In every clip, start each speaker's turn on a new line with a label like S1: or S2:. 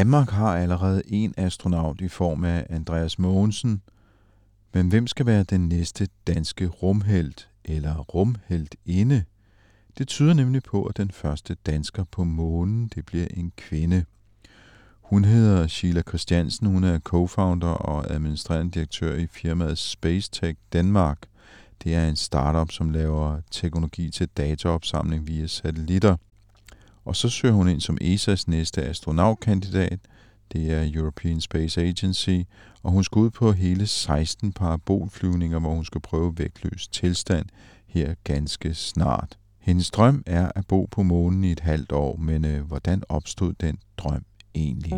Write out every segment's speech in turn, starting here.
S1: Danmark har allerede en astronaut i form af Andreas Mogensen, men hvem skal være den næste danske rumhelt eller rumheltinde? Det tyder nemlig på, at den første dansker på månen, det bliver en kvinde. Hun hedder Sheila Christiansen, hun er co-founder og administrerende direktør i firmaet Spacetech Danmark. Det er en startup, som laver teknologi til dataopsamling via satellitter. Og så søger hun ind som ESA's næste astronautkandidat. Det er European Space Agency, og hun skal ud på hele 16 parabolflyvninger, hvor hun skal prøve vægtløs tilstand her ganske snart. Hendes drøm er at bo på månen i et halvt år, men øh, hvordan opstod den drøm egentlig?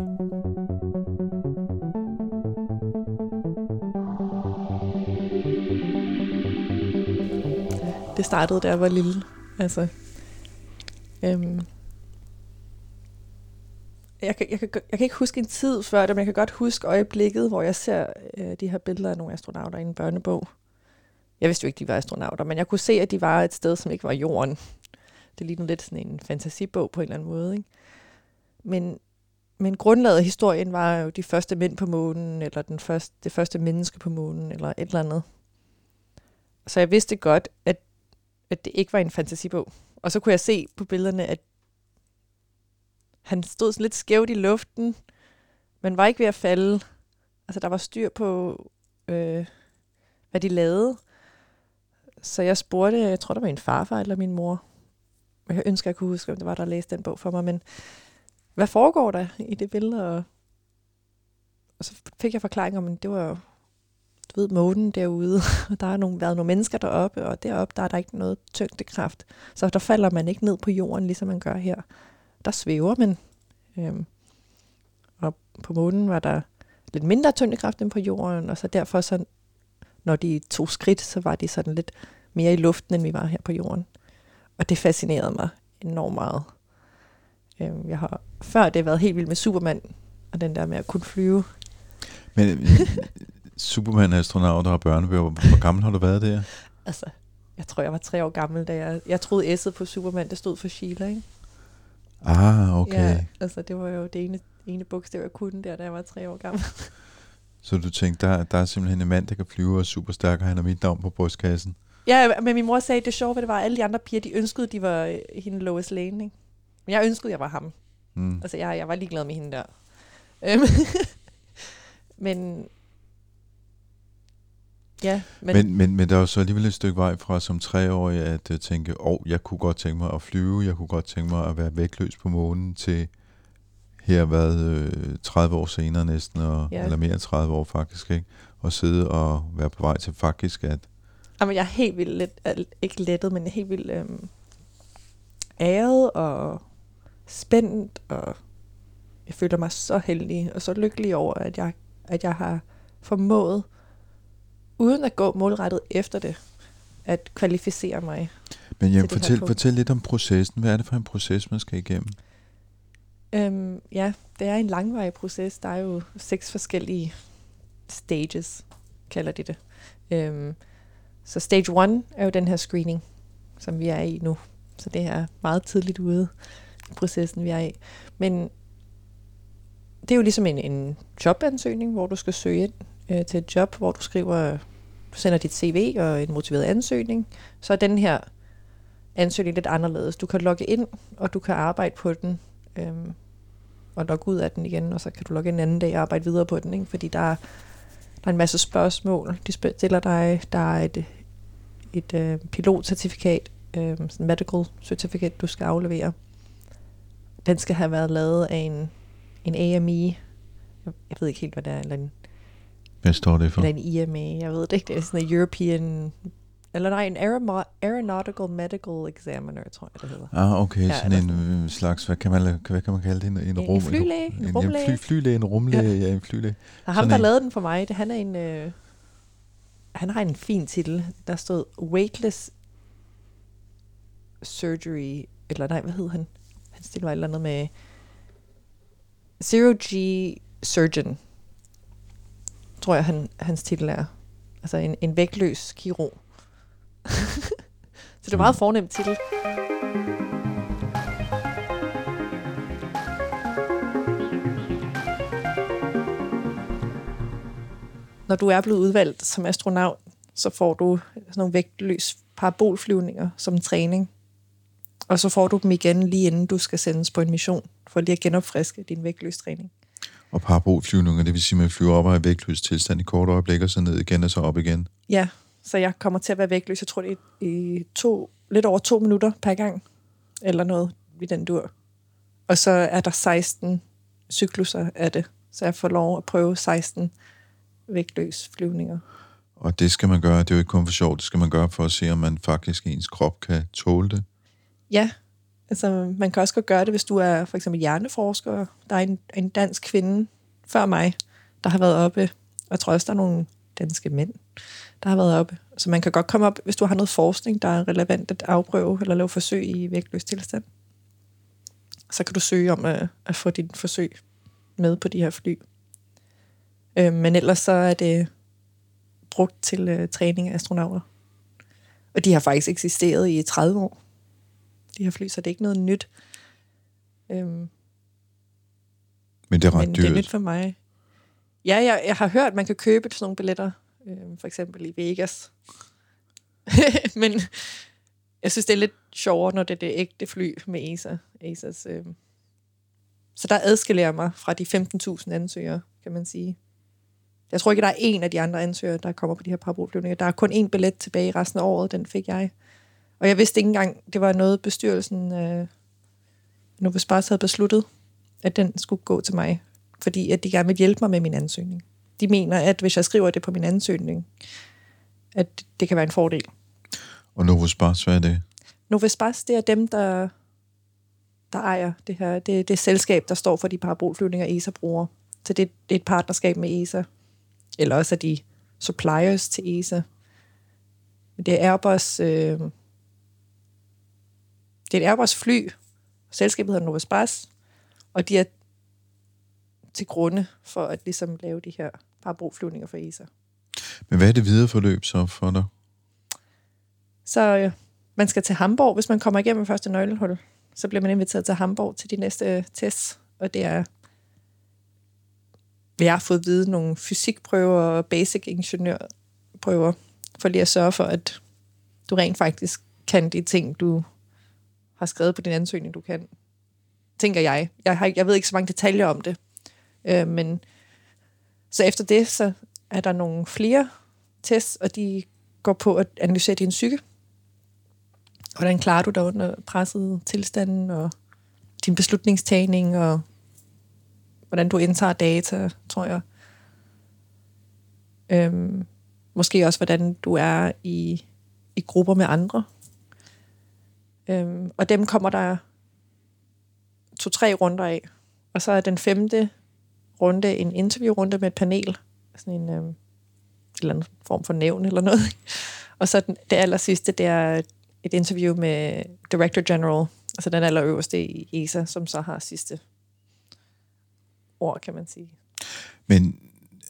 S2: Det startede, da jeg var lille. Altså, øhm, jeg, kan, jeg, kan, jeg kan ikke huske en tid før det, men jeg kan godt huske øjeblikket, hvor jeg ser øh, de her billeder af nogle astronauter i en børnebog. Jeg vidste jo ikke, de var astronauter, men jeg kunne se, at de var et sted, som ikke var jorden. Det lignede lidt sådan en fantasibog på en eller anden måde. Ikke? Men, men grundlaget af historien var jo de første mænd på månen, eller den første, det første menneske på månen, eller et eller andet. Så jeg vidste godt, at, at det ikke var en fantasibog. Og så kunne jeg se på billederne, at han stod sådan lidt skævt i luften, men var ikke ved at falde. Altså, der var styr på, øh, hvad de lavede. Så jeg spurgte, jeg tror, der var min farfar eller min mor. Jeg ønsker, jeg kunne huske, om det var, der læste den bog for mig, men hvad foregår der i det billede? Og, og så fik jeg forklaring om, at det var du ved, månen derude, og der har nogle, været nogle mennesker deroppe, og deroppe, der er der ikke noget tyngdekraft. Så der falder man ikke ned på jorden, ligesom man gør her der svæver man. Øhm, og på månen var der lidt mindre tyngdekraft end på jorden, og så derfor, så, når de tog skridt, så var de sådan lidt mere i luften, end vi var her på jorden. Og det fascinerede mig enormt meget. Øhm, jeg har før det været helt vild med Superman, og den der med at kunne flyve.
S1: Men Superman, astronauter og børnebøger, hvor gammel har du været der?
S2: Altså, jeg tror, jeg var tre år gammel, da jeg, jeg troede S'et på Superman, det stod for Sheila, ikke?
S1: Ah, okay.
S2: Ja, altså det var jo det ene, ene bogstav, jeg kunne der, da jeg var tre år gammel.
S1: Så du tænkte, der, der er simpelthen en mand, der kan flyve og er super stærk, og han har mit navn på brystkassen?
S2: Ja, men min mor sagde, at det sjove det var, at alle de andre piger, de ønskede, de var øh, hende Lois Lane, ikke? Men jeg ønskede, jeg var ham. Mm. Altså, jeg, jeg var ligeglad med hende der. Øhm, men,
S1: Ja, men... Men, men, men der er jo så alligevel et stykke vej fra som treårig at uh, tænke, åh, oh, jeg kunne godt tænke mig at flyve, jeg kunne godt tænke mig at være vægtløs på månen til her været øh, 30 år senere næsten, og, ja. eller mere end 30 år faktisk, ikke? og sidde og være på vej til faktisk at...
S2: Jamen, jeg er helt vildt, let, ikke lettet, men helt vildt øh, æret og spændt, og jeg føler mig så heldig og så lykkelig over, at jeg, at jeg har formået uden at gå målrettet efter det, at kvalificere mig.
S1: Men jamen, fortæl, fortæl lidt om processen. Hvad er det for en proces, man skal igennem?
S2: Øhm, ja, det er en langvarig proces. Der er jo seks forskellige stages, kalder de det. Øhm, så stage 1 er jo den her screening, som vi er i nu. Så det er meget tidligt ude i processen, vi er i. Men det er jo ligesom en, en jobansøgning, hvor du skal søge ind øh, til et job, hvor du skriver, du sender dit CV og en motiveret ansøgning, så er den her ansøgning lidt anderledes. Du kan logge ind, og du kan arbejde på den øhm, og logge ud af den igen, og så kan du logge en anden dag og arbejde videre på den, ikke? fordi der er, der er en masse spørgsmål, de stiller dig. Der er et, et øh, pilotcertifikat, øh, sådan medical certificate, du skal aflevere. Den skal have været lavet af en, en AME. Jeg, jeg ved ikke helt, hvad det er. Eller en,
S1: hvad står det for?
S2: eller en IMA. Jeg ved det ikke. Det er sådan en European... Eller nej, en Aeronautical Medical Examiner, tror jeg, det hedder.
S1: Ah, okay,
S2: Ja,
S1: sådan en øh, slags, hvad kan man, hvad kan man kalde det? En, en,
S2: En- en
S1: rum,
S2: flylæge, en
S1: en, en,
S2: rumlæge.
S1: fly, flylæge, en rumlæge, ja. ja, en flylæge.
S2: Og ham,
S1: Sådan
S2: der
S1: en.
S2: lavede den for mig, det, han er en... Øh, han har en fin titel. Der stod Weightless Surgery, eller nej, hvad hed han? Han stille var et eller andet med Zero G Surgeon, tror jeg, han, hans titel er. Altså en, en vægtløs kirurg. Så det er meget fornemt titel. Når du er blevet udvalgt som astronaut, så får du sådan nogle vægtløs parabolflyvninger som træning. Og så får du dem igen lige inden du skal sendes på en mission, for lige at genopfriske din vægtløs træning.
S1: Og parabolflyvninger, det vil sige, at man flyver op og er i vægtløs tilstand i kort øjeblik, og så ned igen og så op igen.
S2: Ja, så jeg kommer til at være vægtløs, jeg tror det er i to, lidt over to minutter per gang, eller noget i den dur. Og så er der 16 cykluser af det, så jeg får lov at prøve 16 vægtløs flyvninger.
S1: Og det skal man gøre, det er jo ikke kun for sjov, det skal man gøre for at se, om man faktisk ens krop kan tåle det.
S2: Ja, altså man kan også godt gøre det, hvis du er for eksempel hjerneforsker. Der er en, en dansk kvinde før mig, der har været oppe, og jeg tror også, der er nogle danske mænd, der har været oppe. Så man kan godt komme op, hvis du har noget forskning, der er relevant at afprøve eller lave forsøg i vægtløs tilstand. Så kan du søge om at, at få dit forsøg med på de her fly. Øh, men ellers så er det brugt til øh, træning af astronauter. Og de har faktisk eksisteret i 30 år de her fly, så det er ikke noget nyt. Øhm,
S1: Men det er ret
S2: men
S1: dyrt.
S2: det er nyt for mig. Ja, jeg, jeg har hørt, at man kan købe sådan nogle billetter, øhm, for eksempel i Vegas. men jeg synes, det er lidt sjovere, når det er det ægte fly med ESA. ESA's, øhm. Så der adskiller jeg mig fra de 15.000 ansøgere, kan man sige. Jeg tror ikke, der er en af de andre ansøgere, der kommer på de her parabolflyvninger. Der er kun én billet tilbage i resten af året, den fik jeg. Og jeg vidste ikke engang, det var noget bestyrelsen, øh, Novus Bars havde besluttet, at den skulle gå til mig, fordi at de gerne vil hjælpe mig med min ansøgning. De mener, at hvis jeg skriver det på min ansøgning, at det kan være en fordel.
S1: Og Novus Bars, hvad er det?
S2: Novus Bars, det er dem, der, der ejer det her. Det er det selskab, der står for de parabolflyvninger, ESA bruger. Så det, det er et partnerskab med ESA. Eller også er de suppliers til ESA. Men det er Airbus... Øh, det er et Airbus fly. Selskabet hedder Novus Bas. Og de er til grunde for at ligesom lave de her parabolflyvninger for ESA.
S1: Men hvad er det videre forløb så for dig?
S2: Så øh, man skal til Hamburg, hvis man kommer igennem første nøglehul. Så bliver man inviteret til Hamburg til de næste øh, tests. Og det er, vi har fået at vide nogle fysikprøver og basic ingeniørprøver, for lige at sørge for, at du rent faktisk kan de ting, du har skrevet på din ansøgning, du kan. Tænker jeg. Jeg, har, jeg ved ikke så mange detaljer om det. Øh, men så efter det, så er der nogle flere tests, og de går på at analysere din psyke. Hvordan klarer du dig under presset tilstanden, og din beslutningstagning, og hvordan du indtager data, tror jeg. Øhm, måske også, hvordan du er i, i grupper med andre. Øhm, og dem kommer der to-tre runder af. Og så er den femte runde en interviewrunde med et panel. Sådan en øhm, en eller anden form for nævn eller noget. Og så den, det aller sidste, det er et interview med Director General, altså den allerøverste i ESA, som så har sidste ord, kan man sige.
S1: Men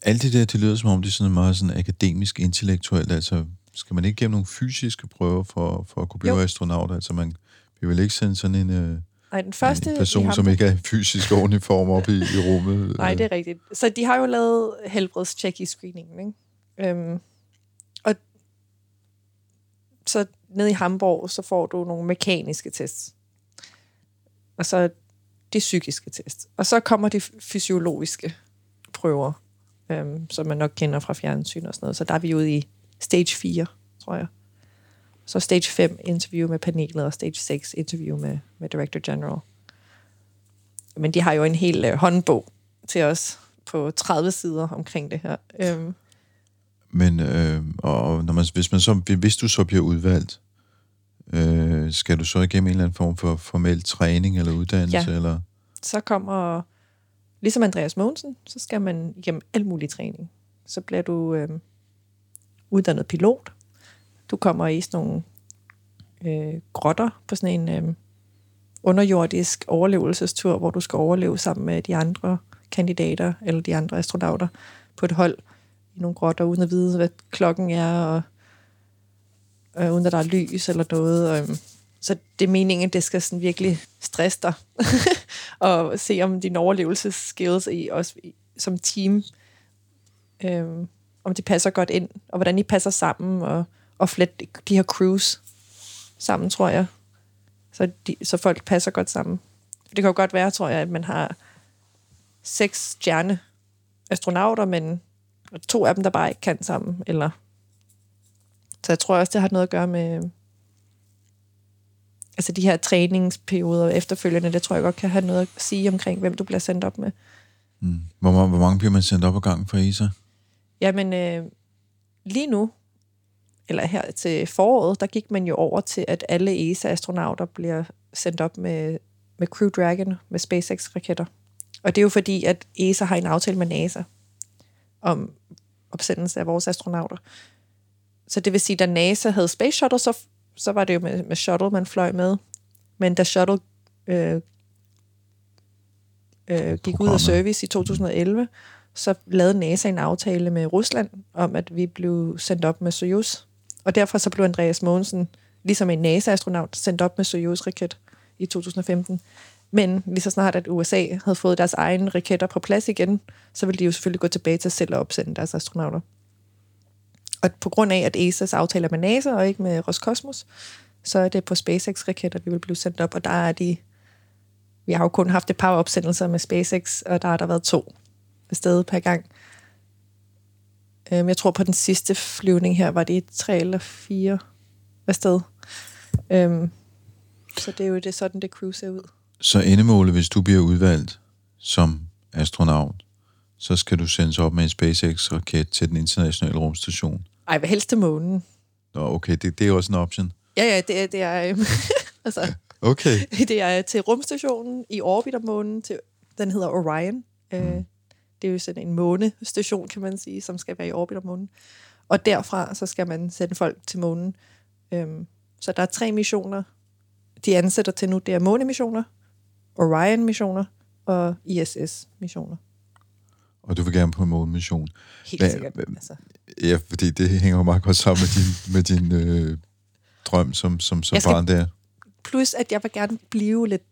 S1: alt det der, det lyder som om, det er sådan meget sådan akademisk, intellektuelt. Altså, skal man ikke gennem nogle fysiske prøver for, for at kunne blive
S2: Jo.
S1: astronaut? Altså, man vi vil ikke sende sådan en, øh,
S2: Nej, den første...
S1: en person, som
S2: Hamburg-
S1: ikke er fysisk ordentlig form op i, i rummet.
S2: Nej, det er rigtigt. Så de har jo lavet helbredstjek i screeningen, ikke? Øhm, og så nede i Hamburg, så får du nogle mekaniske tests. Og så de psykiske test. Og så kommer de fysiologiske prøver, øhm, som man nok kender fra fjernsyn og sådan noget. Så der er vi ude i stage 4, tror jeg. Så stage 5 interview med panelet, og stage 6 interview med, med Director General. Men de har jo en hel øh, håndbog til os på 30 sider omkring det her. Øhm,
S1: Men øh, og når man, hvis, man så, hvis du så bliver udvalgt, øh, skal du så igennem en eller anden form for formel træning eller uddannelse?
S2: Ja.
S1: Eller?
S2: så kommer, ligesom Andreas Mogensen, så skal man igennem al mulig træning. Så bliver du øh, uddannet pilot. Du kommer i sådan nogle øh, grotter på sådan en øh, underjordisk overlevelsestur, hvor du skal overleve sammen med de andre kandidater eller de andre astronauter på et hold i nogle grotter, uden at vide, hvad klokken er, og øh, uden at der er lys eller noget. Og, øhm, så det er meningen, at det skal sådan virkelig stresse dig, og se om dine overlevelsesskills i, også i, som team, øh, om de passer godt ind, og hvordan I passer sammen, og, og flet de her crews sammen, tror jeg. Så, de, så folk passer godt sammen. For det kan jo godt være, tror jeg, at man har seks stjerne astronauter, men to af dem, der bare ikke kan sammen, eller så jeg tror også, det har noget at gøre med altså de her træningsperioder efterfølgende, det tror jeg godt kan have noget at sige omkring, hvem du bliver sendt op med.
S1: Mm. Hvor, hvor mange bliver man sendt op ad gangen fra ESA?
S2: Jamen, øh, lige nu, eller her til foråret, der gik man jo over til, at alle ESA-astronauter bliver sendt op med, med Crew Dragon, med SpaceX-raketter. Og det er jo fordi, at ESA har en aftale med NASA om opsendelse af vores astronauter. Så det vil sige, da NASA havde Space Shuttle, så, så var det jo med, med Shuttle, man fløj med. Men da Shuttle øh, øh, gik ud af service i 2011, så lavede NASA en aftale med Rusland om, at vi blev sendt op med Soyuz. Og derfor så blev Andreas Mogensen, ligesom en NASA-astronaut, sendt op med Soyuz-raket i 2015. Men lige så snart, at USA havde fået deres egne raketter på plads igen, så ville de jo selvfølgelig gå tilbage til selv at opsende deres astronauter. Og på grund af, at ESA's aftaler med NASA og ikke med Roskosmos, så er det på SpaceX-raketter, vi vil blive sendt op, og der er de... Vi har jo kun haft et par opsendelser med SpaceX, og der har der været to afsted per gang. Øhm, Jeg tror på den sidste flyvning her, var det tre eller fire afsted. Øhm, Så det er jo det, sådan, det crew ser ud.
S1: Så endemålet, hvis du bliver udvalgt som astronaut, så skal du sendes op med en SpaceX-raket til den internationale rumstation.
S2: Ej, hvad helst til månen.
S1: Nå, okay, det, det er også en option.
S2: Ja, ja, det er, det er, øhm, altså,
S1: Okay.
S2: det er til rumstationen i orbit om månen. Til, den hedder Orion. Øh, det er jo sådan en månestation, kan man sige, som skal være i orbit om månen. Og derfra, så skal man sende folk til månen. Øhm, så der er tre missioner, de ansætter til nu. Det er månemissioner, Orion-missioner og ISS-missioner.
S1: Og du vil gerne på en månemission.
S2: Helt
S1: Hvad-
S2: sikkert. Altså.
S1: Ja, fordi det hænger jo meget godt sammen med din, med din øh, drøm som, som, som
S2: skal-
S1: barn der.
S2: Plus, at jeg vil gerne blive lidt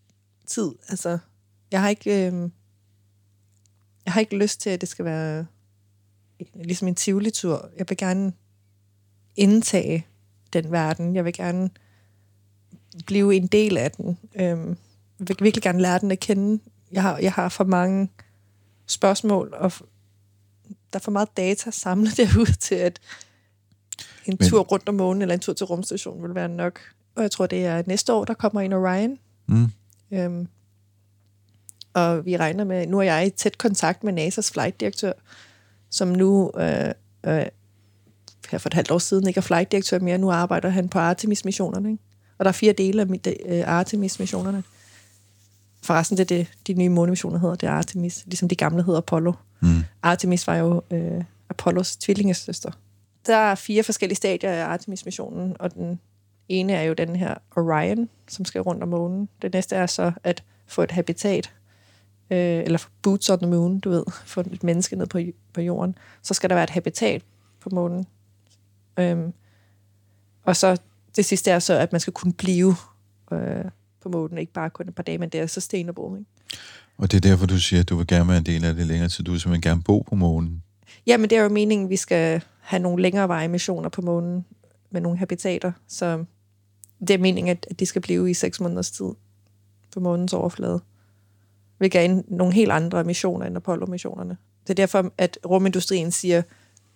S2: tid. Altså, jeg har ikke, øh, jeg har ikke lyst til, at det skal være ligesom en tivoli-tur. Jeg vil gerne indtage den verden. Jeg vil gerne blive en del af den. Øh, jeg vil virkelig gerne lære den at kende. Jeg har, jeg har for mange spørgsmål, og der er for meget data samlet derude til, at en
S1: Men...
S2: tur rundt om månen eller en tur til rumstationen vil være nok. Og jeg tror, det er næste år, der kommer en Orion.
S1: Mm.
S2: Øhm, og vi regner med, nu er jeg i tæt kontakt med NASA's flightdirektør, som nu øh, øh, her for et halvt år siden ikke er flightdirektør mere. Nu arbejder han på Artemis-missionerne. Ikke? Og der er fire dele af mit- øh, Artemis-missionerne. Forresten, det er det, de nye månemissioner hedder, det er Artemis, ligesom de gamle hedder Apollo.
S1: Mm.
S2: Artemis var jo øh, Apollos tvillingesøster. Der er fire forskellige stadier af Artemis-missionen, og den ene er jo den her Orion, som skal rundt om månen. Det næste er så at få et habitat, øh, eller få boots on the moon, du ved, få et menneske ned på, på jorden. Så skal der være et habitat på månen. Øhm, og så det sidste er så, at man skal kunne blive øh, på månen, ikke bare kun et par dage, men det er sustainable. Ikke?
S1: Og det er derfor, du siger, at du vil gerne være en del af det længere tid. Du vil simpelthen gerne bo på månen.
S2: Jamen, det er jo meningen, at vi skal have nogle længerevarige missioner på månen med nogle habitater. Så det er meningen, at at de skal blive i seks måneders tid på månens overflade. Er en, nogle helt andre missioner end Apollo-missionerne. Det er derfor, at rumindustrien siger,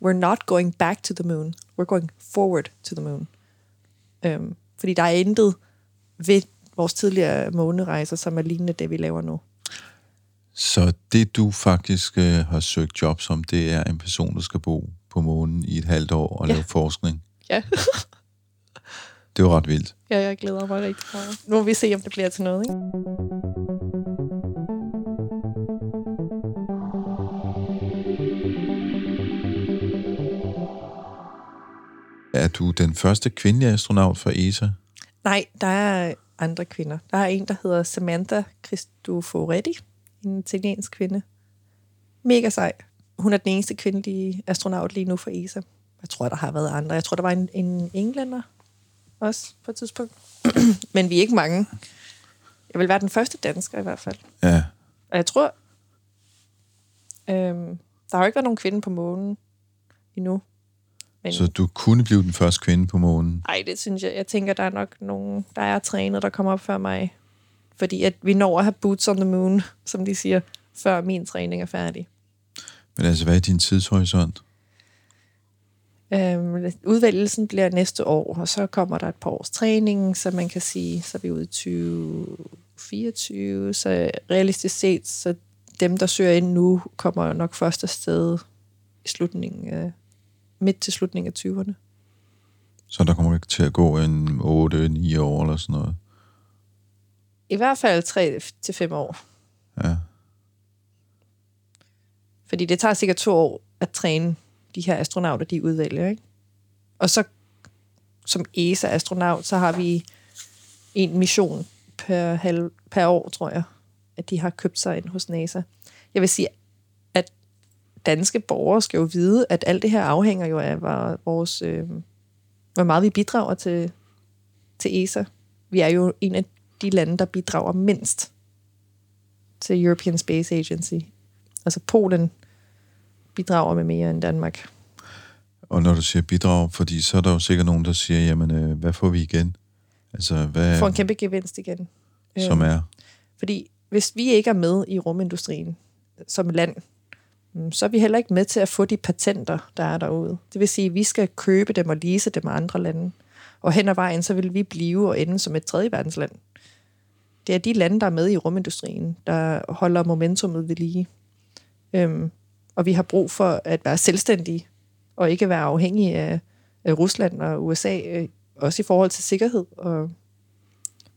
S2: we're not going back to the moon, we're going forward to the moon. Øhm, fordi der er intet ved vores tidligere månerejser, som er lignende det, vi laver nu.
S1: Så det, du faktisk øh, har søgt job som, det er en person, der skal bo på månen i et halvt år og
S2: Ja.
S1: lave forskning.
S2: Ja.
S1: Det er jo ret vildt.
S2: ja, jeg glæder mig rigtig meget. Nu må vi se, om det bliver til noget, ikke?
S1: Er du den første kvindelige astronaut for ESA?
S2: Nej, der er andre kvinder. Der er en, der hedder Samantha Cristoforetti, en italiensk kvinde. Mega sej. Hun er den eneste kvindelige astronaut lige nu for ESA. Jeg tror, der har været andre. Jeg tror, der var en, en englænder også på et tidspunkt. Men vi er ikke mange. Jeg vil være den første dansker i hvert fald.
S1: Ja.
S2: Og jeg tror, øhm, der har jo ikke været nogen kvinde på månen endnu. Men
S1: Så du kunne blive den første kvinde på månen.
S2: ej, det synes jeg. Jeg tænker, der er nok nogen, der er trænet, der kommer op før mig. Fordi at vi når at have boots on the moon, som de siger, før min træning er færdig.
S1: Men altså, hvad er din tidshorisont?
S2: Øhm, udvælgelsen bliver næste år, og så kommer der et par års træning, så man kan sige, så er vi ude i 2024, så realistisk set, så dem, der søger ind nu, kommer nok først afsted i slutningen af, midt til slutningen af 20'erne.
S1: Så der kommer ikke til at gå en 8-9 år eller sådan noget.
S2: I hvert fald 3 til 5 år.
S1: Ja.
S2: Fordi det tager sikkert to år at træne de her astronauter, de udvælger. Ikke? Og så som ESA-astronaut, så har vi en mission per, halv, per år, tror jeg, at de har købt sig ind hos NASA. Jeg vil sige, danske borgere skal jo vide, at alt det her afhænger jo af hvor- vores, øh, hvor meget vi bidrager til, til ESA. Vi er jo en af de lande, der bidrager mindst til European Space Agency. Altså Polen bidrager med mere end Danmark.
S1: Og når du siger bidrag, fordi så er der jo sikkert nogen, der siger, jamen, øh, hvad får vi igen? Altså, hvad
S2: Får en kæmpe gevinst igen.
S1: som
S2: Øhm,
S1: er?
S2: Fordi hvis vi ikke er med i rumindustrien som land, Mm, så er vi heller ikke med til at få de patenter, der er derude. Det vil sige, at vi skal købe dem og lease dem af andre lande. Og hen ad vejen, så vil vi blive og ende som et tredje verdensland. Det er de lande, der er med i rumindustrien, der holder momentummet ved lige. Øhm, og vi har brug for at være selvstændige, og ikke være afhængige af, af Rusland og USA, øh, også i forhold til sikkerhed. Og,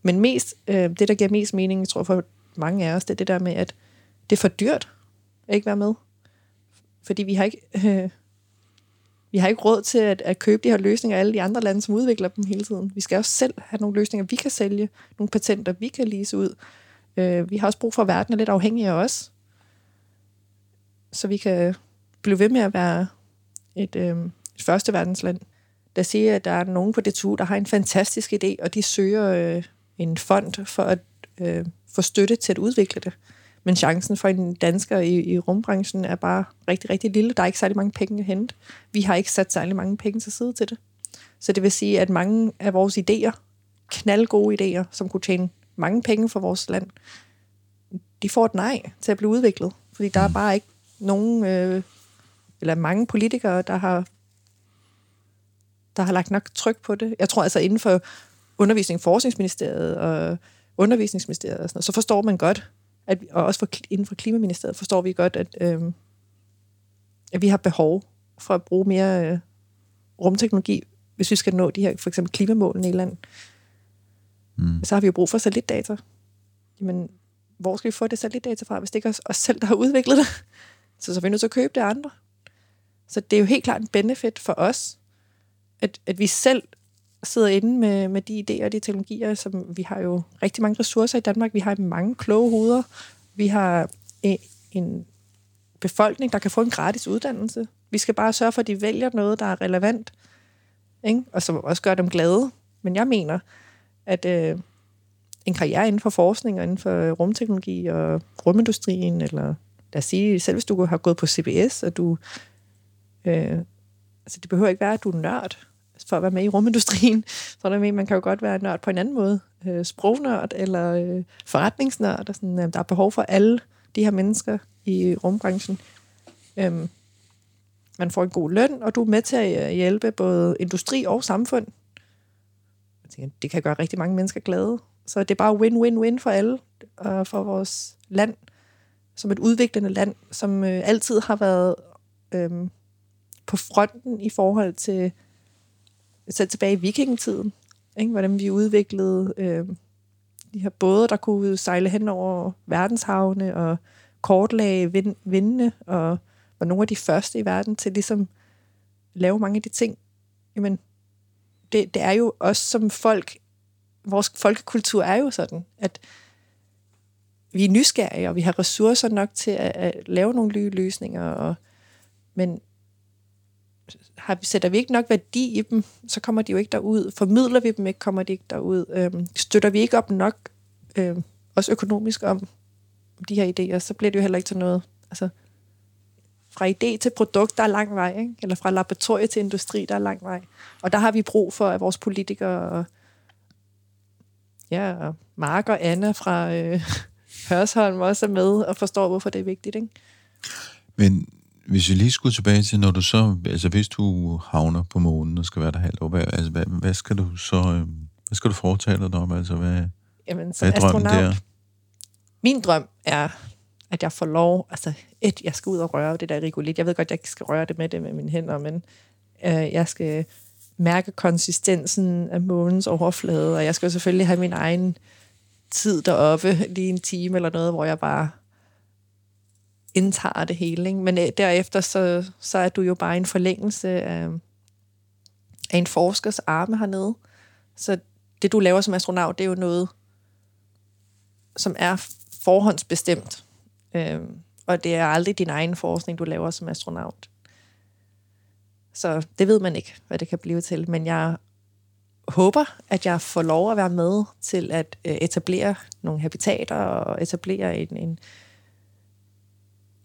S2: men mest, øh, det, der giver mest mening, tror jeg for mange af os, det er det der med, at det er for dyrt at ikke være med. Fordi vi har ikke, øh, vi har ikke råd til at, at købe de her løsninger af alle de andre lande, som udvikler dem hele tiden. Vi skal også selv have nogle løsninger, vi kan sælge, nogle patenter, vi kan lease ud. Øh, vi har også brug for, at verden er lidt afhængig af os. Så vi kan blive ved med at være et, øh, et første verdensland, der siger, at der er nogen på DTU, der har en fantastisk idé, og de søger øh, en fond for at øh, få støtte til at udvikle det. Men chancen for en dansker i, i rumbranchen er bare rigtig, rigtig lille. Der er ikke særlig mange penge at hente. Vi har ikke sat særlig mange penge til side til det. Så det vil sige, at mange af vores idéer, knaldgode idéer, som kunne tjene mange penge for vores land, de får et nej til at blive udviklet. Fordi der er bare ikke nogen, øh, eller mange politikere, der har, der har lagt nok tryk på det. Jeg tror altså inden for undervisning og forskningsministeriet og undervisningsministeriet og sådan noget, så forstår man godt, at, og også for, inden for klimaministeriet forstår vi godt, at, øh, at vi har behov for at bruge mere øh, rumteknologi, hvis vi skal nå de her for eksempel klimamålene i land.
S1: Mm.
S2: Så har vi jo brug for satellitdata. Jamen, hvor skal vi få det satellitdata fra, hvis det ikke er os- os selv, der har udviklet det? Så så er vi nødt til at købe det andre. Så det er jo helt klart en benefit for os, at, at vi selv sidder inde med, med de idéer og de teknologier, som vi har jo rigtig mange ressourcer i Danmark. Vi har mange kloge hoveder. Vi har øh, en, befolkning, der kan få en gratis uddannelse. Vi skal bare sørge for, at de vælger noget, der er relevant, ikke? og som også gør dem glade. Men jeg mener, at øh, en karriere inden for forskning og inden for rumteknologi og rumindustrien, eller lad os sige, selv hvis du har gået på CBS, og du... Øh, altså, det behøver ikke være, at du er nørd for at være med i rumindustrien. Så der med, man kan jo godt være nørd på en anden måde. Øh, sprognørd eller øh, forretningsnørd. Og sådan, øh, der er behov for alle de her mennesker i rumbranchen. Øhm, man får en god løn, og du er med til at øh, hjælpe både industri og samfund. Jeg tænker, det kan gøre rigtig mange mennesker glade. Så det er bare win-win-win for alle, og for vores land, som et udviklende land, som øh, altid har været øh, på fronten i forhold til så tilbage i vikingetiden, ikke? hvordan vi udviklede øh, de her både, der kunne sejle hen over verdenshavne og kortlage vind, vindene, og var nogle af de første i verden til ligesom lave mange af de ting. Jamen, det, det er jo os som folk, vores folkekultur er jo sådan, at vi er nysgerrige, og vi har ressourcer nok til at, at lave nogle nye løsninger, og, men har, sætter vi ikke nok værdi i dem, så kommer de jo ikke derud. Formidler vi dem ikke, kommer de ikke derud. Øhm, støtter vi ikke op nok, øhm, også økonomisk om, de her idéer, så bliver det jo heller ikke til noget. Altså, fra idé til produkt, der er lang vej, ikke? eller fra laboratorie til industri, der er lang vej. Og der har vi brug for, at vores politikere, og, ja, og Mark og Anna fra øh, Hørsholm også er med og forstår, hvorfor det er vigtigt. Ikke?
S1: Men hvis vi lige skulle tilbage til, når du så, altså hvis du havner på månen og skal være der halvt år, hvad, altså, hvad, hvad skal du så, øh, hvad skal du foretage dig om? Altså, hvad,
S2: Jamen, som
S1: hvad er drømmen
S2: astronaut,
S1: der?
S2: min drøm er, at jeg får lov, altså et, jeg skal ud og røre det der rigolit. Jeg ved godt, jeg ikke skal røre det med det med mine hænder, men øh, jeg skal mærke konsistensen af månens overflade, og jeg skal jo selvfølgelig have min egen tid deroppe, lige en time eller noget, hvor jeg bare indtager det hele. Ikke? Men øh, derefter, så, så er du jo bare en forlængelse af, af en forskers arme hernede. Så det, du laver som astronaut, det er jo noget, som er forhåndsbestemt. Øh, og det er aldrig din egen forskning, du laver som astronaut. Så det ved man ikke, hvad det kan blive til. Men jeg håber, at jeg får lov at være med til at øh, etablere nogle habitater og etablere en, en,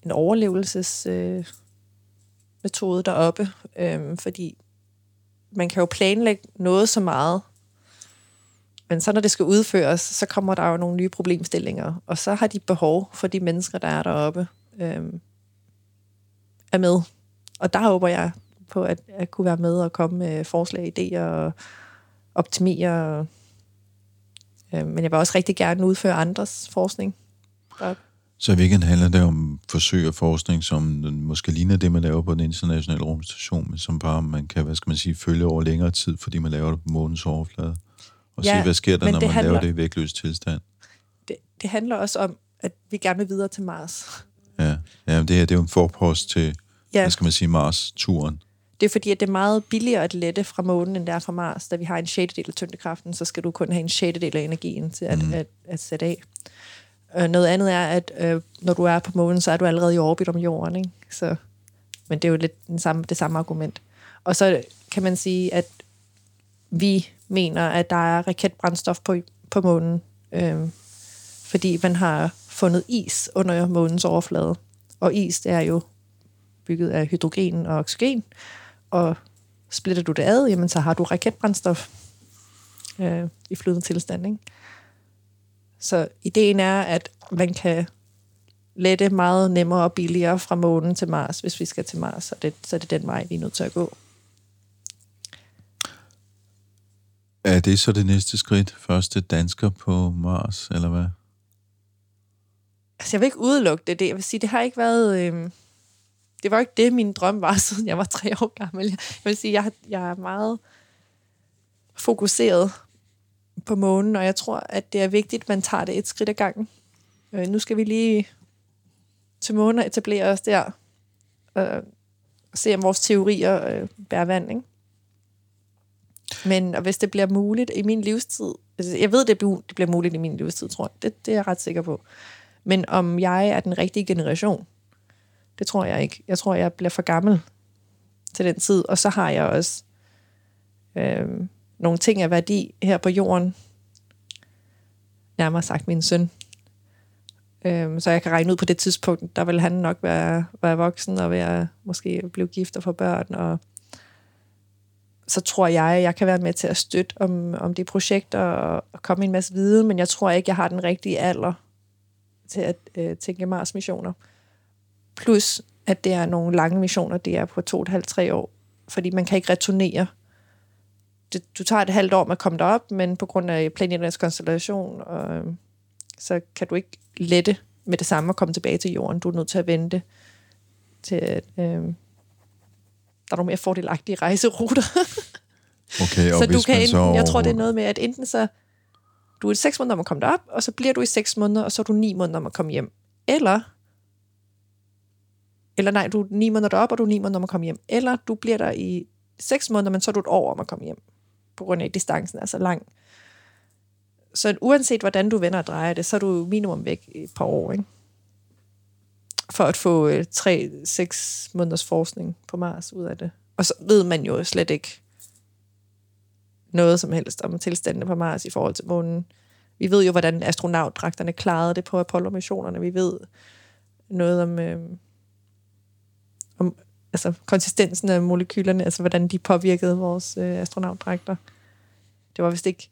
S2: en overlevelsesmetode øh, metode deroppe. øh, fordi man kan jo planlægge noget så meget, men så når det skal udføres, så kommer der jo nogle nye problemstillinger, og så har de behov for de mennesker, der er deroppe, øh, er med. Og der håber jeg på at, at kunne være med og komme med forslag, idéer og optimere. Øh, men jeg vil også rigtig gerne udføre andres forskning. Deroppe.
S1: Så i weekend handler det om forsøg og forskning, som måske ligner det, man laver på den internationale rumstation, men som bare man kan, hvad skal man sige, følge over længere tid, fordi man laver det på månens overflade. Og
S2: Ja,
S1: se, hvad sker der, når man
S2: handler-
S1: laver det i vægtløs tilstand.
S2: det, det handler også om, at vi gerne vil videre til Mars.
S1: Ja, ja det, her, det er jo en forpost til,
S2: Ja.
S1: hvad skal man sige, Mars-turen.
S2: Det er fordi, at det er meget billigere at lette fra månen, end det er fra Mars. Da vi har en sjettedel af tyngdekraften, så skal du kun have en sjettedel af energien til at, mm. at, at sætte af. Øh, noget andet er, at øh, når du er på månen, så er du allerede i orbit om jorden. Ikke? Så, men det er jo lidt den samme, det samme argument. Og så kan man sige, at vi mener, at der er raketbrændstof på, på månen, øh, fordi man har fundet is under månens overflade. Og is, det er jo bygget af hydrogen og oxygen, og splitter du det ad, jamen så har du raketbrændstof øh, i flydende tilstand. Ikke? Så ideen er, at man kan lette meget nemmere og billigere fra månen til Mars, hvis vi skal til Mars, så det, så det er den vej, vi er nødt til at gå.
S1: Er det så det næste skridt? Første dansker på Mars, eller hvad?
S2: Altså, jeg vil ikke udelukke det. det. Jeg vil sige, det har ikke været... Øh, det var ikke det, min drøm var, siden jeg var tre år gammel. Jeg vil sige, jeg, jeg er meget fokuseret på månen, og jeg tror, at det er vigtigt, at man tager det et skridt ad gangen. Øh, nu skal vi lige til månen og etablere os der, øh, og se om vores teorier øh, bærer vand, ikke? Men og hvis det bliver muligt i min livstid, altså, jeg ved, det bliver, det bliver muligt i min livstid, tror jeg. Det, det er jeg ret sikker på. Men om jeg er den rigtige generation, det tror jeg ikke. Jeg tror, jeg bliver for gammel til den tid. Og så har jeg også øh, nogle ting af værdi her på jorden. Nærmere sagt min søn. Øhm, så jeg kan regne ud på det tidspunkt, der vil han nok være, være voksen og være, måske blive gift og få børn. Og, så tror jeg, at jeg kan være med til at støtte om, om de projekter og, og komme med en masse viden, men jeg tror ikke, jeg har den rigtige alder til at øh, tænke Mars missioner. Plus, at det er nogle lange missioner, det er på to og et halvt, tre år, fordi man kan ikke returnere. Det, du tager et halvt år med at komme derop, men på grund af planeternes konstellation, og, øh, så kan du ikke lette med det samme at komme tilbage til jorden. Du er nødt til at vente til, at øh, der er nogle mere fordelagtige rejseruter.
S1: Okay, og
S2: så
S1: hvis
S2: du kan
S1: man
S2: enten,
S1: så...
S2: jeg tror, det er noget med, at enten så, du er i seks måneder om at komme derop, og så bliver du i seks måneder, og så er du ni måneder om at komme hjem. Eller, eller nej, du er ni måneder derop, og du er ni måneder om at komme hjem. Eller du bliver der i seks måneder, men så er du et år om at komme hjem, på grund af, at distancen er så lang. Så uanset hvordan du vender og drejer det, så er du minimum væk i et par år, ikke? For at få øh, tre, seks måneders forskning på Mars ud af det. Og så ved man jo slet ikke noget som helst om tilstandene på Mars i forhold til månen. Vi ved jo, hvordan astronautdragterne klarede det på Apollo-missionerne. Vi ved noget om, øh, om altså, konsistensen af molekylerne, altså hvordan de påvirkede vores øh, astronautdragter. Det var vist ikke...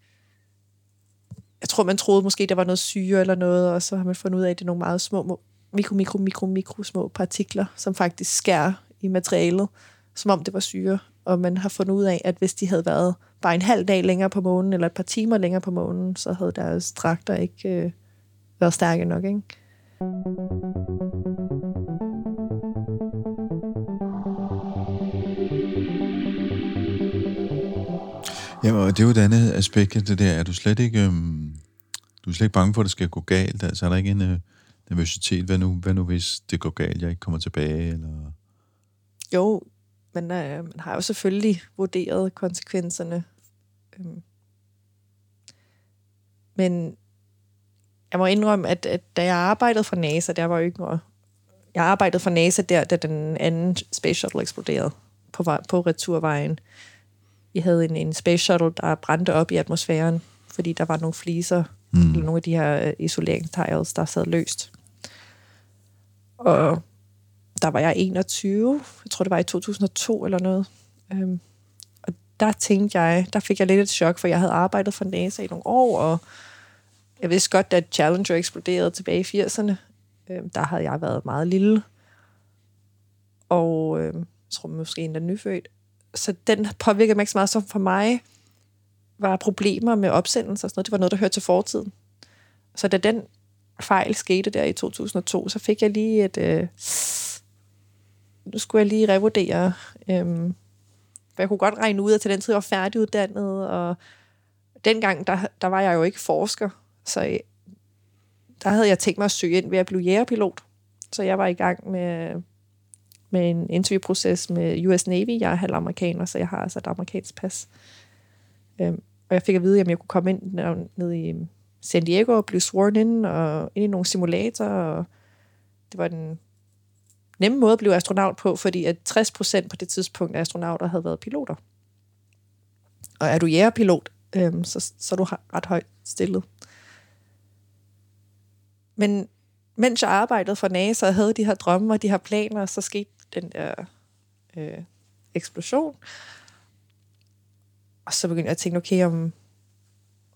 S2: Jeg tror, man troede måske, der var noget syre eller noget, og så har man fundet ud af, at det er nogle meget små, mikro, mikro, mikro, mikro små partikler, som faktisk skærer i materialet, som om det var syre. Og man har fundet ud af, at hvis de havde været bare en halv dag længere på månen, eller et par timer længere på månen, så havde deres dragter ikke øh, været stærke nok, ikke?
S1: Ja, og det er jo et andet aspekt af det der. Er du slet ikke, øhm, du er slet ikke bange for, at det skal gå galt? Altså, er der ikke en øh, nervøsitet? Hvad nu, hvad nu, hvis det går galt, jeg ikke kommer tilbage? Eller?
S2: Jo, men øh, man har jo selvfølgelig vurderet konsekvenserne. Øhm. Men jeg må indrømme, at, at da jeg arbejdede for NASA, der var jo ikke noget... Jeg arbejdede for NASA der, da den anden Space Shuttle eksploderede på, på returvejen. Vi havde en, en Space Shuttle, der brændte op i atmosfæren, fordi der var nogle fliser, mm. eller nogle af de her øh, isoleringstiles, der sad løst. Og der var jeg 21, jeg tror det var i 2002 eller noget. Øhm, og der tænkte jeg, der fik jeg lidt et chok, for jeg havde arbejdet for NASA i nogle år, og jeg vidste godt, at Challenger eksploderede tilbage i 80'erne. Øhm, der havde jeg været meget lille, og øhm, jeg tror måske endda nyfødt. Så den påvirkede mig ikke så meget, som for mig var problemer med opsendelser og sådan noget. Det var noget, der hørte til fortiden. Så da den fejl skete der i 2002, så fik jeg lige et... Øh, nu skulle jeg lige revurdere. Øh, for jeg kunne godt regne ud, at til den tid jeg var færdiguddannet, og dengang, der, der var jeg jo ikke forsker, så øh, der havde jeg tænkt mig at søge ind ved at blive jægerpilot. Så jeg var i gang med, med en interviewproces med US Navy. Jeg er halv amerikaner, så jeg har altså et amerikansk pas. Øhm, og jeg fik at vide, at jeg kunne komme ind ned, i øhm, San Diego og blive sworn in, og ind i nogle simulatorer, og det var den nemme måde at blive astronaut på, fordi at 60% på det tidspunkt af astronauter havde været piloter. Og er du jægerpilot, øhm, så, så er du ret højt stillet. Men mens jeg arbejdede for NASA og havde de her drømme og de her planer, så skete den der øh, eksplosion. Og så begyndte jeg at tænke, okay, om,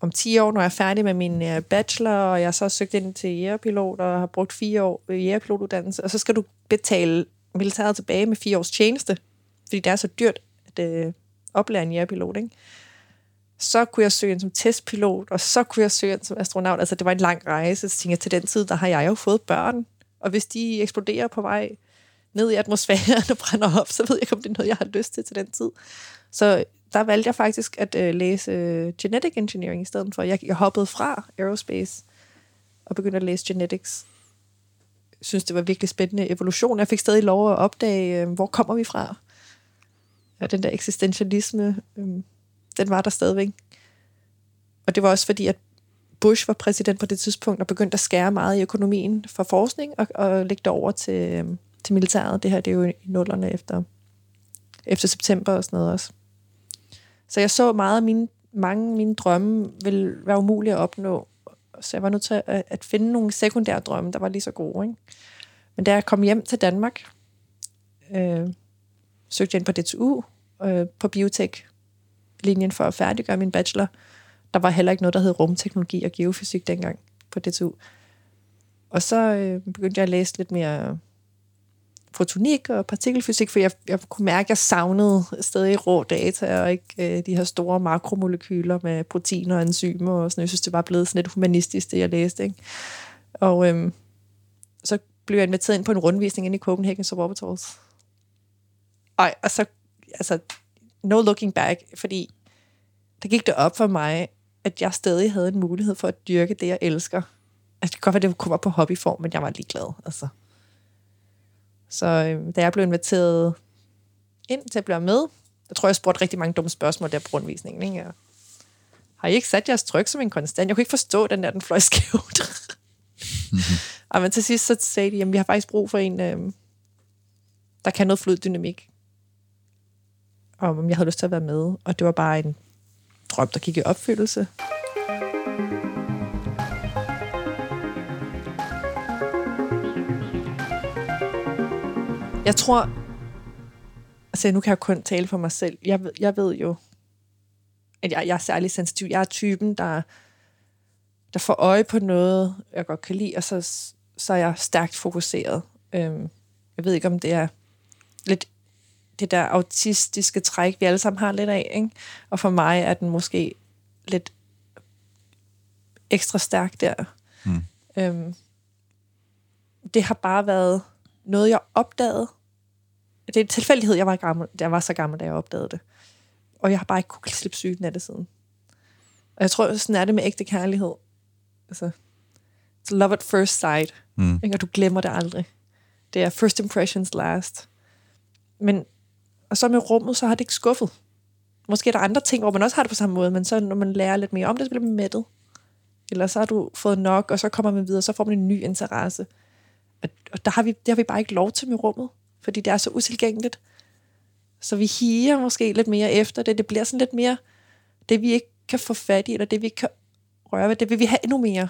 S2: om 10 år, når jeg er færdig med min øh, bachelor, og jeg så har søgt ind til jægerpilot og har brugt fire år i jægerpilotuddannelse, og så skal du betale militæret tilbage med fire års tjeneste, fordi det er så dyrt at øh, oplære en jægerpilot, ikke? Så kunne jeg søge ind som testpilot, og så kunne jeg søge ind som astronaut. Altså, det var en lang rejse. Så tænkte jeg, til den tid, der har jeg jo fået børn. Og hvis de eksploderer på vej ned i atmosfæren og brænder op, så ved jeg ikke, om det er noget, jeg har lyst til til den tid. Så der valgte jeg faktisk at øh, læse øh, genetic engineering i stedet for. Jeg, jeg hoppede fra aerospace og begyndte at læse genetics. Jeg synes, det var virkelig spændende evolution. Jeg fik stadig lov at opdage, øh, hvor kommer vi fra? Ja, den der eksistentialisme, øh, den var der stadigvæk. Og det var også fordi, at Bush var præsident på det tidspunkt og begyndte at skære meget i økonomien for forskning og, og lægge det over til, øh, til militæret. Det her det er jo i nullerne efter, efter september og sådan noget også. Så jeg så meget af mine, mange af mine drømme ville være umulige at opnå. Så jeg var nødt til at, at finde nogle sekundære drømme, der var lige så gode. Ikke? Men da jeg kom hjem til Danmark, øh, søgte jeg ind på DTU øh, på biotek linjen for at færdiggøre min bachelor. Der var heller ikke noget, der hed rumteknologi og geofysik dengang på DTU. Og så øh, begyndte jeg at læse lidt mere fotonik og partikelfysik, for jeg, jeg kunne mærke, at jeg savnede stadig rå data, og ikke øh, de her store makromolekyler med proteiner og enzymer og sådan Jeg synes, det var blevet sådan lidt humanistisk, det jeg læste. Ikke? Og øh, så blev jeg inviteret ind på en rundvisning ind i Copenhagen Suborbitals. Og, og så, altså, no looking back, fordi der gik det op for mig, at jeg stadig havde en mulighed for at dyrke det, jeg elsker. Altså, det kan godt være, det kunne være på hobbyform, men jeg var ligeglad. Altså. Så øh, da jeg blev inviteret ind til at blive med, jeg tror, jeg spurgte rigtig mange dumme spørgsmål der på rundvisningen. Ikke? Jeg, har I ikke sat jeres tryk som en konstant? Jeg kunne ikke forstå den der, den fløj skævt. mm-hmm. Og men til sidst så sagde de, at vi har faktisk brug for en, øh, der kan noget fluiddynamik. Og om jeg havde lyst til at være med. Og det var bare en drøm, der gik i opfyldelse. Jeg tror, altså nu kan jeg kun tale for mig selv. Jeg ved, jeg ved jo, at jeg, jeg er særlig sensitiv. Jeg er typen, der, der får øje på noget, jeg godt kan lide, og så, så er jeg stærkt fokuseret. Øhm, jeg ved ikke, om det er lidt det der autistiske træk, vi alle sammen har lidt af. Ikke? Og for mig er den måske lidt ekstra stærk der. Mm. Øhm, det har bare været noget, jeg opdagede. Det er en tilfældighed, jeg var, gammel, jeg var så gammel, da jeg opdagede det. Og jeg har bare ikke kunne slippe sygen af det siden. Og jeg tror, sådan er det med ægte kærlighed. Altså, it's love at first sight. Mm. Ikke? Og du glemmer det aldrig. Det er first impressions last. Men og så med rummet, så har det ikke skuffet. Måske er der andre ting, hvor man også har det på samme måde, men så når man lærer lidt mere om det, så bliver man mættet. Eller så har du fået nok, og så kommer man videre, så får man en ny interesse. Og der har vi, det har vi bare ikke lov til med rummet, fordi det er så utilgængeligt. Så vi higer måske lidt mere efter det. Det bliver sådan lidt mere det, vi ikke kan få fat i, eller det, vi ikke kan røre ved. Det vil vi have endnu mere.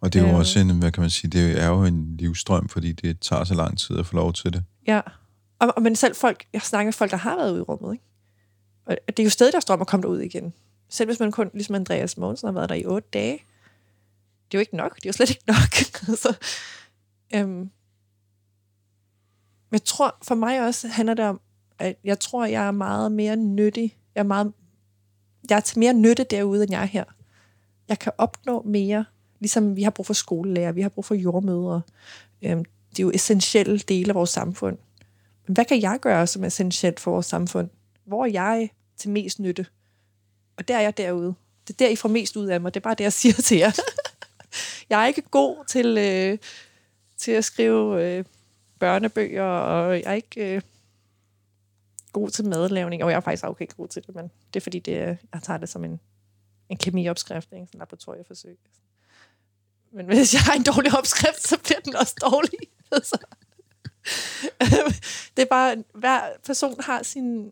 S1: Og det er jo øh. også en, hvad kan man sige, det er jo en livstrøm, fordi det tager så lang tid at få lov til det.
S2: Ja. Og, og men selv folk, jeg snakker med folk, der har været ude i rummet, ikke? Og det er jo stadig deres drøm at komme derud igen. Selv hvis man kun, ligesom Andreas Mogensen, har været der i otte dage. Det er jo ikke nok. Det er jo slet ikke nok. altså, øhm, jeg tror, for mig også handler det om, at jeg tror, jeg er meget mere nyttig. Jeg er, meget, jeg er til mere nytte derude, end jeg er her. Jeg kan opnå mere, ligesom vi har brug for skolelærer, vi har brug for jordmødre. Øhm, det er jo essentielle dele af vores samfund hvad kan jeg gøre, som er essentielt for vores samfund? Hvor er jeg til mest nytte? Og der er jeg derude. Det er der, I får mest ud af mig. Det er bare det, jeg siger til jer. jeg er ikke god til, øh, til at skrive øh, børnebøger, og jeg er ikke øh, god til madlavning. Og jeg er faktisk okay god til det, men det er fordi, det, jeg tager det som en, en kemiopskrift, ikke? sådan en laboratorieforsøg. Men hvis jeg har en dårlig opskrift, så bliver den også dårlig. Altså. det er bare, hver person har sine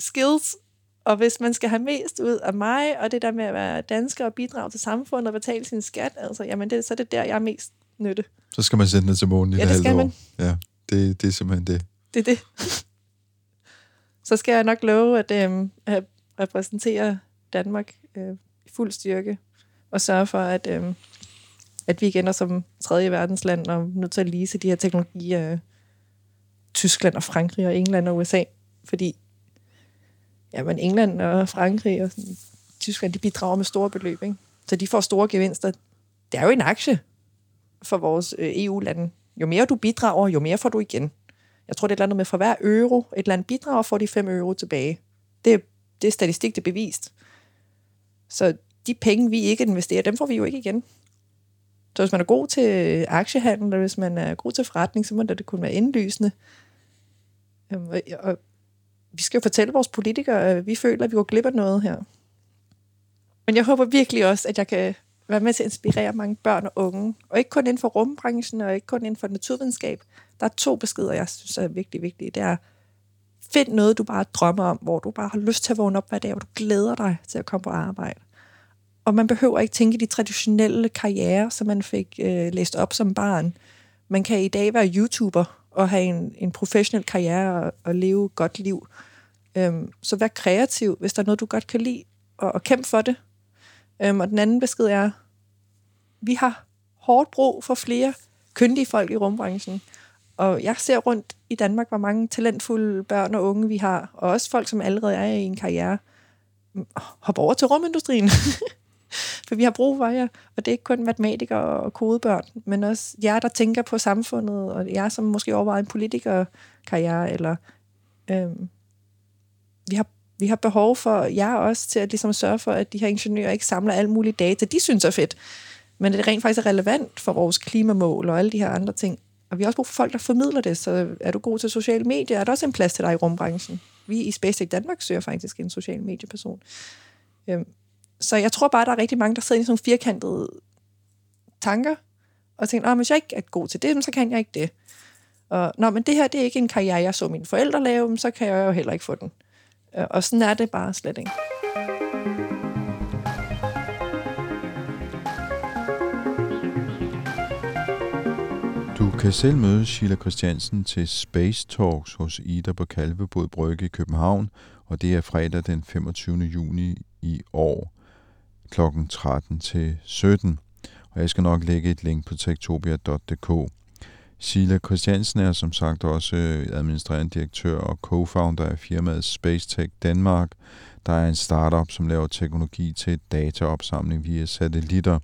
S2: skills, og hvis man skal have mest ud af mig, og det der med at være dansker og bidrage til samfundet og betale sin skat, altså, jamen det, så er det der, jeg er mest nytte.
S1: Så skal man sende det til månen i
S2: ja, det man.
S1: År. Ja, det, det er simpelthen det.
S2: Det er det. så skal jeg nok love at, øh, at repræsentere Danmark øh, i fuld styrke, og sørge for, at øh, at vi igen er som tredje verdensland og nødt til at lise de her teknologier af Tyskland og Frankrig og England og USA, fordi ja, men England og Frankrig og sådan, Tyskland, de bidrager med store beløb, ikke? så de får store gevinster. Det er jo en aktie for vores øh, EU-lande. Jo mere du bidrager, jo mere får du igen. Jeg tror, det er et eller andet med, for hver euro, et land bidrager, får de 5 euro tilbage. Det, det er statistik, det er bevist. Så de penge, vi ikke investerer, dem får vi jo ikke igen. Så hvis man er god til aktiehandel, eller hvis man er god til forretning, så må det kunne være indlysende. Øhm, og vi skal jo fortælle vores politikere, at vi føler, at vi går glip af noget her. Men jeg håber virkelig også, at jeg kan være med til at inspirere mange børn og unge. Og ikke kun inden for rumbranchen, og ikke kun inden for naturvidenskab. Der er to beskeder, jeg synes er virkelig vigtige. Det er, find noget, du bare drømmer om, hvor du bare har lyst til at vågne op hver dag, og du glæder dig til at komme på arbejde. Og man behøver ikke tænke de traditionelle karriere, som man fik øh, læst op som barn. Man kan i dag være YouTuber og have en, en professionel karriere og, og leve et godt liv. Øhm, så vær kreativ, hvis der er noget, du godt kan lide, og, og kæmpe for det. Øhm, og den anden besked er, vi har hårdt brug for flere kyndige folk i rumbranchen. Og jeg ser rundt i Danmark, hvor mange talentfulde børn og unge vi har, og også folk, som allerede er i en karriere. Hop over til rumindustrien. For vi har brug for jer, og det er ikke kun matematikere og kodebørn, men også jer, der tænker på samfundet, og jer, som måske overvejer en politikerkarriere, eller øhm, vi har vi har behov for jer også til at ligesom sørge for, at de her ingeniører ikke samler alt muligt data, de synes er fedt, men det rent faktisk er relevant for vores klimamål og alle de her andre ting. Og vi har også brug for folk, der formidler det, så er du god til sociale medier, er der også en plads til dig i rumbranchen. Vi i SpaceX Danmark søger faktisk en social medieperson. Øhm, så jeg tror bare, der er rigtig mange, der sidder i sådan nogle firkantede tanker, og tænker, at hvis jeg ikke er god til det, så kan jeg ikke det. Og, Nå, men det her, det er ikke en karriere, jeg så mine forældre lave, så kan jeg jo heller ikke få den. Øh, og sådan er det bare slet ikke.
S1: Du kan selv møde Sheila Christiansen til Space Talks hos Ida på Kalvebod Brygge i København, og det er fredag den 25. juni i år kl. 13 til 17. Og jeg skal nok lægge et link på tektopia.dk. Sheila Christiansen er som sagt også øh, administrerende direktør og co-founder af firmaet Space Tech Danmark, der er en startup, som laver teknologi til dataopsamling via satellitter.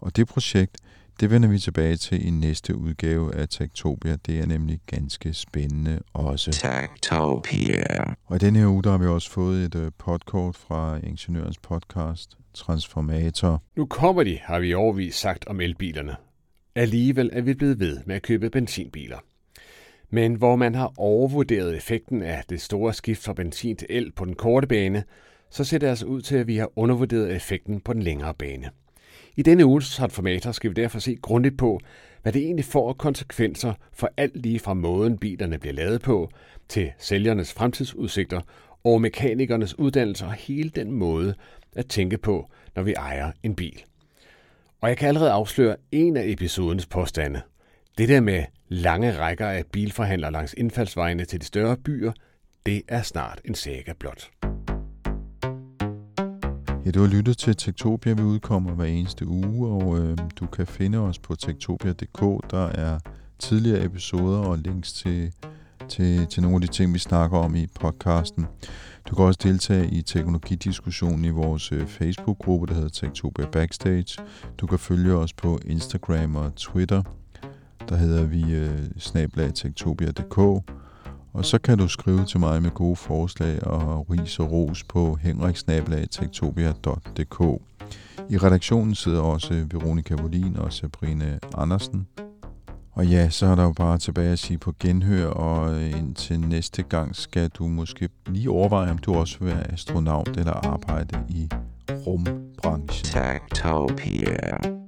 S1: Og det projekt, det vender vi tilbage til i næste udgave af Tektopia. Det er nemlig ganske spændende også.
S3: Tektopia.
S1: Og i denne her uge, der har vi også fået et uh, podkort fra Ingeniørens podcast, Transformator.
S4: Nu kommer de, har vi overvist sagt om elbilerne. Alligevel er vi blevet ved med at købe benzinbiler. Men hvor man har overvurderet effekten af det store skift fra benzin til el på den korte bane, så ser det altså ud til, at vi har undervurderet effekten på den længere bane. I denne uges transformator skal vi derfor se grundigt på, hvad det egentlig får konsekvenser for alt lige fra måden bilerne bliver lavet på, til sælgernes fremtidsudsigter og mekanikernes uddannelse og hele den måde at tænke på, når vi ejer en bil. Og jeg kan allerede afsløre en af episodens påstande. Det der med lange rækker af bilforhandlere langs indfaldsvejene til de større byer, det er snart en saga blot.
S1: Ja, du har lyttet til Tektopia. Vi udkommer hver eneste uge, og øh, du kan finde os på tektopia.dk. Der er tidligere episoder og links til, til, til nogle af de ting, vi snakker om i podcasten. Du kan også deltage i teknologidiskussionen i vores øh, Facebook-gruppe, der hedder Tektopia Backstage. Du kan følge os på Instagram og Twitter. Der hedder vi øh, snablag.tektopia.dk. Og så kan du skrive til mig med gode forslag og ris og ros på henriksnablag.tektopia.dk. I redaktionen sidder også øh, Veronika Volin og Sabrine Andersen. Og ja, så er der jo bare tilbage at sige på genhør, og øh, indtil næste gang skal du måske lige overveje, om du også vil være astronaut eller arbejde i rumbranchen.
S3: Tektopia.